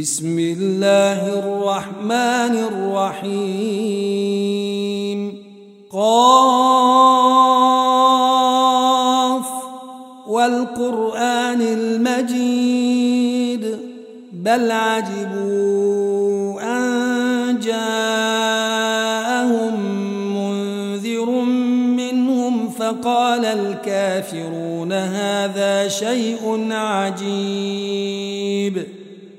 بسم الله الرحمن الرحيم. قاف. والقرآن المجيد. بل عجبوا أن جاءهم منذر منهم فقال الكافرون هذا شيء عجيب.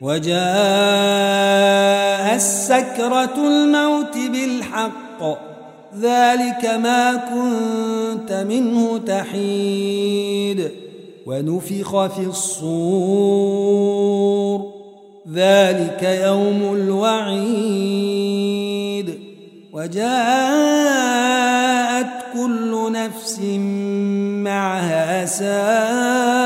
وجاء السكرة الموت بالحق ذلك ما كنت منه تحيد ونفخ في الصور ذلك يوم الوعيد وجاءت كل نفس معها سائق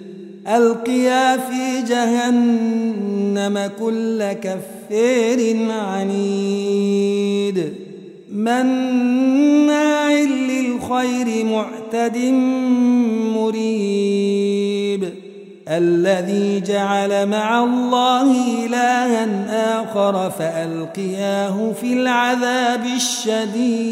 ألقيا في جهنم كل كفير عنيد. مناع للخير معتد مريب. الذي جعل مع الله إلها آخر فألقياه في العذاب الشديد.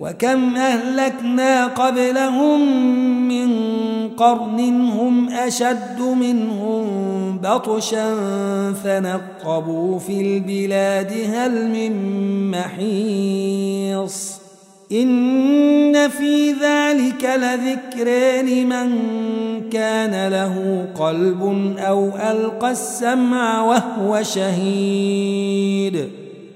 وكم أهلكنا قبلهم من قرن هم أشد منهم بطشا فنقبوا في البلاد هل من محيص إن في ذلك لذكر لمن كان له قلب أو ألقى السمع وهو شهيد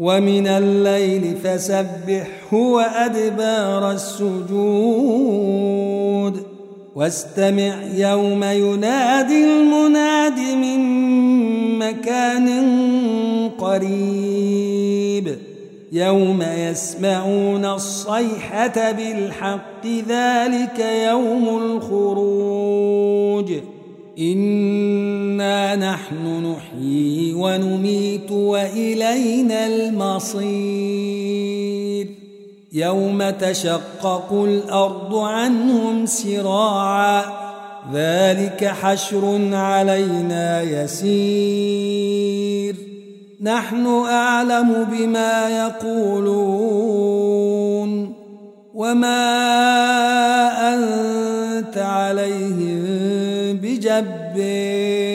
ومن الليل فسبحه وأدبار السجود. واستمع يوم ينادي المناد من مكان قريب. يوم يسمعون الصيحة بالحق ذلك يوم الخروج. إنا نحن نحيي ونميت وإلينا المصير؟ يوم تشقق الأرض عنهم سراعا ذلك حشر علينا يسير. نحن أعلم بما يقولون وما أنت عليهم بجبير